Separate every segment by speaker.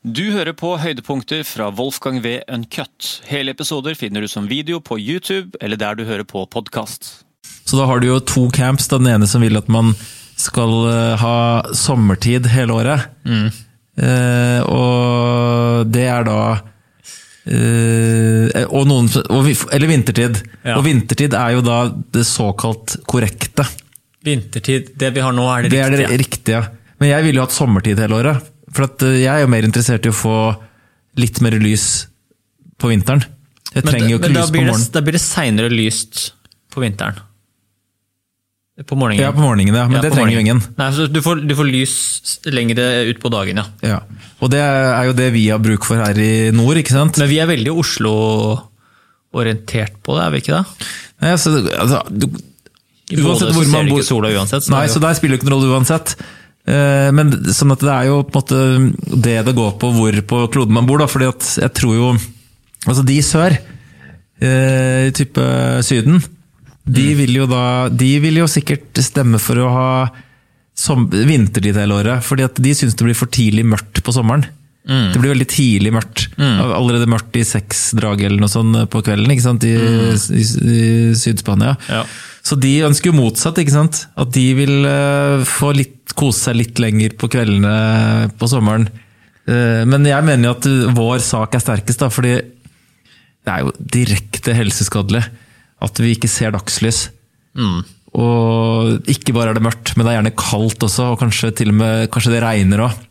Speaker 1: Du hører på høydepunkter fra Wolfgang V. Uncut. Hele episoder finner du som video på YouTube eller der du hører på podkast.
Speaker 2: Så da har du jo to camps. Den ene som vil at man skal eh, ha sommertid hele året. Eh, og det er da eh, og noen, og, Eller vintertid.
Speaker 3: Ja.
Speaker 2: Og vintertid er jo da det såkalt korrekte.
Speaker 3: Vintertid, det vi har nå, er det,
Speaker 2: Det er det
Speaker 3: riktige.
Speaker 2: riktige. Men jeg ville jo hatt sommertid hele året. For eh, jeg er jo mer interessert i å få litt mer lys på vinteren. Jeg
Speaker 3: Men,
Speaker 2: trenger jo ikke lys på
Speaker 3: morgenen. det, da blir det seinere lyst på vinteren. På morgenen.
Speaker 2: Ja, på morgenen, ja. Men
Speaker 3: Ja,
Speaker 2: det trenger jo ingen.
Speaker 3: Nei, så du får, du får lys lengre ut på dagen, ja.
Speaker 2: Ja. Og det er jo det vi har bruk for her i nord, ikke sant?
Speaker 3: Men vi er veldig Oslo-orientert på det, er vi ikke det?
Speaker 2: Nei, altså, altså, du, uansett
Speaker 3: så
Speaker 2: hvor man bor
Speaker 3: sola uansett.
Speaker 2: Nei, så der spiller det ikke noen rolle uansett. Eh, Men sånn at det er jo på en måte det det går på hvor på kloden man bor, da. fordi at jeg tror jo Altså de i sør, i type Syden, de
Speaker 3: Mm.
Speaker 2: vil jo da De vil jo sikkert stemme for å ha som, vintertid hele året. fordi at de syns det blir for tidlig mørkt på sommeren.
Speaker 3: Mm.
Speaker 2: Det blir veldig tidlig mørkt. Allerede mørkt i seksdraget eller noe sånt på kvelden ikke sant? I, i, i Syd-Spania.
Speaker 3: Mm. Ja.
Speaker 2: Så de ønsker jo motsatt, ikke sant? At de vil eh, få litt, kose seg litt lenger på kveldene på sommeren. Eh, men jeg mener jo at vår sak er sterkest, da, fordi det er jo direkte helseskadelig at vi ikke ser dagslys.
Speaker 3: Mm.
Speaker 2: Og ikke bare er det mørkt, men det er gjerne kaldt også, og kanskje til og med kanskje det regner òg.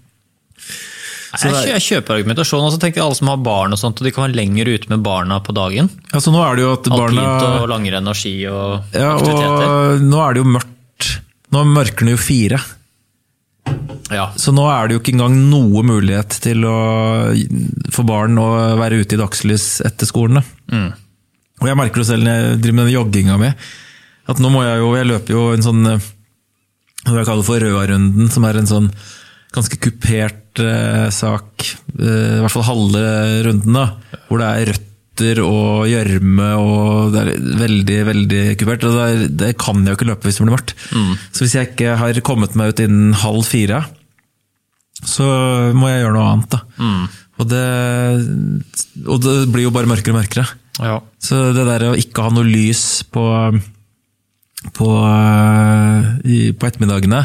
Speaker 3: Jeg, kjø- jeg kjøper argumentasjonen, og så tenker jeg alle som har barn og sånt, og de kan være lenger ute med barna på dagen.
Speaker 2: Altså, nå er det jo at barna
Speaker 3: Alpint og langrenn og ski og
Speaker 2: Ja,
Speaker 3: aktiviteter.
Speaker 2: og nå er det jo mørkt. Nå mørker det jo fire.
Speaker 3: Ja.
Speaker 2: Så nå er det jo ikke engang noe mulighet til å for barn å være ute i dagslys etter skolene.
Speaker 3: Mm.
Speaker 2: Og jeg merker det selv når jeg driver med den jogginga mi, at nå må jeg jo Jeg løper jo en sånn eh, hva jeg kaller for Røarunden, som er en sånn ganske kupert eh, sak. Eh, I hvert fall halve runden, da. Hvor det er røtter og gjørme og det er veldig, veldig kupert. Og det, er, det kan jeg jo ikke løpe hvis det blir mørkt. Så hvis jeg ikke har kommet meg ut innen halv fire, så må jeg gjøre noe annet, da. Og, det, og det blir jo bare mørkere og mørkere.
Speaker 3: ja.
Speaker 2: Så det der å ikke ha noe lys på, på, eh, i, på ettermiddagene,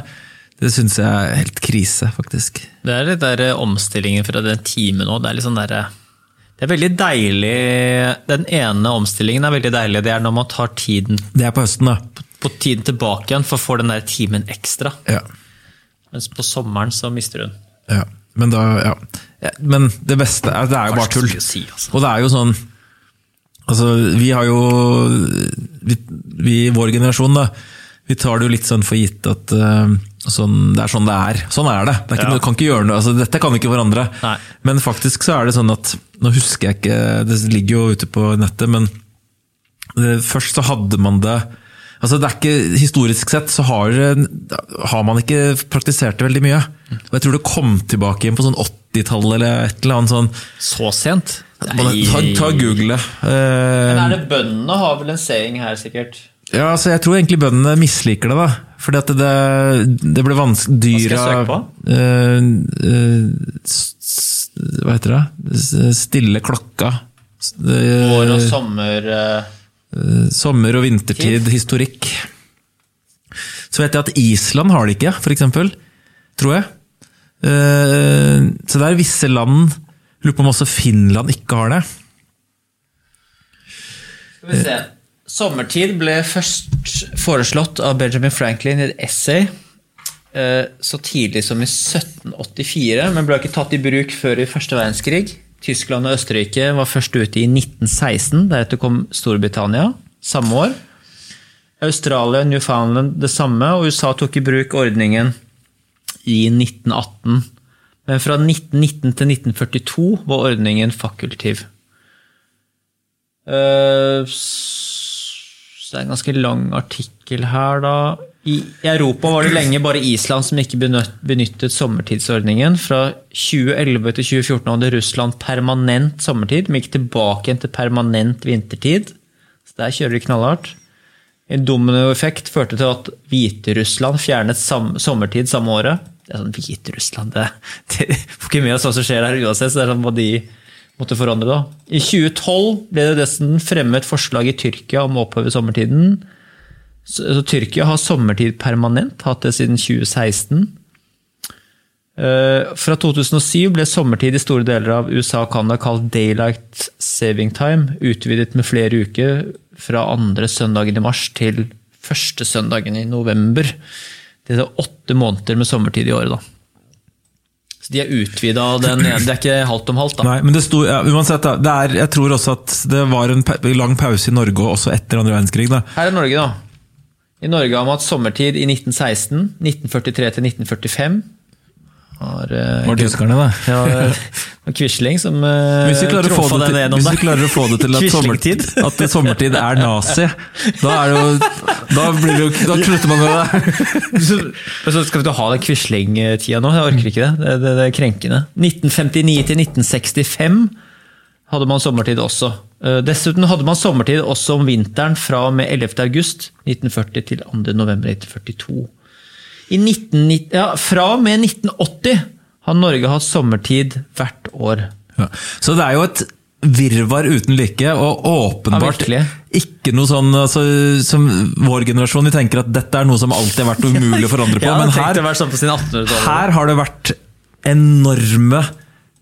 Speaker 2: det syns jeg er helt krise, faktisk.
Speaker 3: Det er litt der eh, omstillingen fra den timen òg. Det er litt sånn derre Det er veldig deilig Den ene omstillingen er veldig deilig. Det er når man tar tiden
Speaker 2: Det er på høsten, da.
Speaker 3: på tiden tilbake igjen for å få den der timen ekstra.
Speaker 2: Ja.
Speaker 3: Mens på sommeren så mister den.
Speaker 2: ja. Men da, ja. Men det beste er Det er jo bare tull.
Speaker 3: Si, altså.
Speaker 2: Og det er jo sånn Altså, vi har jo Vi, i vår generasjon, da. Vi tar det jo litt sånn for gitt at eh, sånn, det er sånn det er. Sånn er det. det er ikke,
Speaker 3: Ja.
Speaker 2: du kan ikke gjøre noe, altså, dette kan vi ikke forandre.
Speaker 3: Nei.
Speaker 2: Men faktisk så er det sånn at Nå husker jeg ikke, det ligger jo ute på nettet, men det, først så hadde man det Altså det er ikke, Historisk sett så har, har man ikke praktisert det veldig mye. Og Jeg tror det kom tilbake igjen på sånn 80-tallet eller et eller annet sånn.
Speaker 3: Så sent?
Speaker 2: Nei. Ta, ta Google det. Uh,
Speaker 3: Men er det bøndene har vel en saying her, sikkert?
Speaker 2: Ja, altså jeg tror egentlig bøndene misliker det, da. Fordi at det, det ble vanskelig
Speaker 3: Hva skal jeg søke på?
Speaker 2: Uh, uh, Hva heter det? Stille klokka. Eh,
Speaker 3: Vår og sommer
Speaker 2: uh, Sommer- og vintertid, historikk. Så vet jeg at Island har det ikke, eksempel. Tror jeg. Så det er visse land Lurer på om også Finland ikke har det.
Speaker 3: Skal vi se. Sommertid ble først foreslått av Benjamin Franklin i et essay eh, så tidlig som i 1784, men ble ikke tatt i bruk før i første verdenskrig. Tyskland og Østerrike var først ute i 1916, deretter kom Storbritannia samme år. Australia Newfoundland det samme, og USA tok i bruk ordningen i 1918. Men fra 1919 til 1942 var ordningen fakultiv. Så det er en ganske lang artikkel her, da. I Europa var det lenge bare Island som ikke benyttet sommertidsordningen. Fra 2011 til 2014 hadde Russland permanent sommertid, men gikk tilbake til permanent vintertid. Så der kjører de knallhardt. En dominoeffekt førte til at Hviterussland fjernet sam sommertid samme året. Det er sånn Hviterussland det, det får ikke med oss hva som skjer der uansett, så det er sånn hva de måtte forandre da. I 2012 ble det dessuten fremmet forslag i Tyrkia om å oppheve sommertiden. Så, så Tyrkia har sommertid permanent, hatt det siden 2016. Uh, Fra 2007 ble sommertid i store deler av USA og Canada kalt daylight saving time, utvidet med flere uker fra andre søndagen i mars til første søndagen i november. Det er åtte måneder med sommertid i året, da. Så de er utvida den. Det er ikke halvt om halvt, da.
Speaker 2: Nei, men det sto, ja, uansett, da, det er, jeg tror også at det var en lang pause i Norge også etter andre verdenskrig. Da.
Speaker 3: Her er Norge, da. I Norge har man hatt sommertid i 1916, 1943 til 1945. Har, uh,
Speaker 2: Var tyskerne, da.
Speaker 3: Ja, Quisling som uh,
Speaker 2: Hvis vi, klarer å få det til, hvis vi klarer å få det til at sommertid, at sommertid er nazi, da, er det jo, da, blir det jo, da slutter man med det.
Speaker 3: så, så skal vi ha den Quisling-tida nå? Jeg orker ikke det. Det, det, det er krenkende. 1959 til 1965 hadde man sommertid også. Eh, Dessuten hadde man sommertid også om vinteren fra og med 11. august 1940 til 2. november 1942. I 1990, ja, fra og med 1980 har Norge hatt sommertid hvert år.
Speaker 2: Ja. Så det er jo et virvar uten like, og åpenbart
Speaker 3: Ja,
Speaker 2: ikke noe sånn altså, som vår generasjon. Vi tenker at dette er noe som alltid har vært umulig å forandre på,
Speaker 3: Ja,
Speaker 2: men her,
Speaker 3: sånn på sin 1800-tallet.
Speaker 2: her har det vært enorme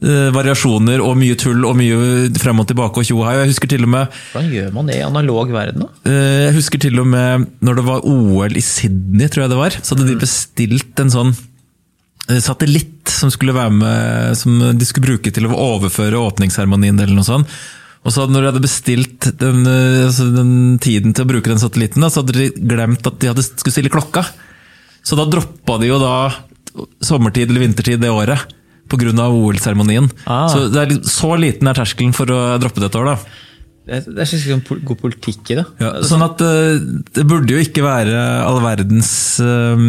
Speaker 2: variasjoner og mye tull og mye frem og tilbake og tjo og. Jeg husker til og med
Speaker 3: Hvordan gjør man det i analog verden, da?
Speaker 2: Eh, Jeg husker til og med når det var OL i Sydney, tror jeg det var, så hadde de bestilt en sånn eh, satellitt som skulle være med, som de skulle bruke til å overføre åpningsseremonien eller noe sånt. Og så når de hadde bestilt den, eh, altså den tiden til å bruke den satellitten, da, så hadde de glemt at de hadde, skulle stille klokka. Så da droppa de jo da sommertid eller vintertid det året. Pga. OL-seremonien.
Speaker 3: Ah.
Speaker 2: Så er, så liten er terskelen for å droppe det et år, da.
Speaker 3: Det er, det er sånn god politikk i det.
Speaker 2: Ja, sånn at eh, det burde jo ikke være all verdens eh,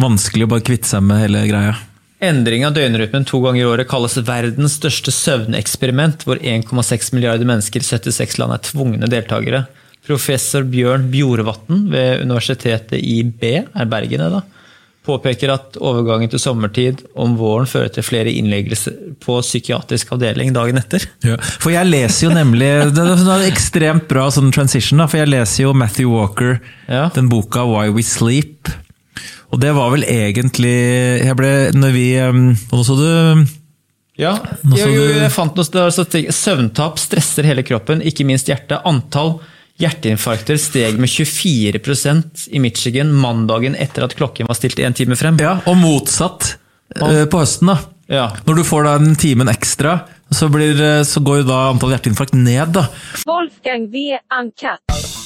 Speaker 2: vanskelig å bare kvitte seg med hele greia.
Speaker 3: Endring av døgnrytmen to ganger i året kalles verdens største søvneksperiment, hvor 1,6 milliarder mennesker i 76 land er tvungne deltakere. Professor Bjørn Bjorvatn ved Universitetet i B, er Bergen da, påpeker at overgangen til sommertid om våren fører til flere innleggelser på psykiatrisk avdeling dagen etter.
Speaker 2: For jeg leser jo nemlig Det er en ekstremt bra sånn transition, da, for jeg leser jo Matthew Walker,
Speaker 3: Ja.
Speaker 2: den boka 'Why We Sleep'. Og det var vel egentlig jeg ble, når vi, nå så du
Speaker 3: Ja, jo, jo, jeg fant noe så Søvntap stresser hele kroppen, ikke minst hjertet. Antall hjerteinfarkter steg med 24% i Michigan mandagen etter at klokken var stilt én time frem.
Speaker 2: Ja, og motsatt eh, på høsten, da.
Speaker 3: Ja.
Speaker 2: Når du får da en timen ekstra, så, blir, eh, så går jo da antall hjerteinfarkt ned, da.
Speaker 4: Wolfgang V. Uncut.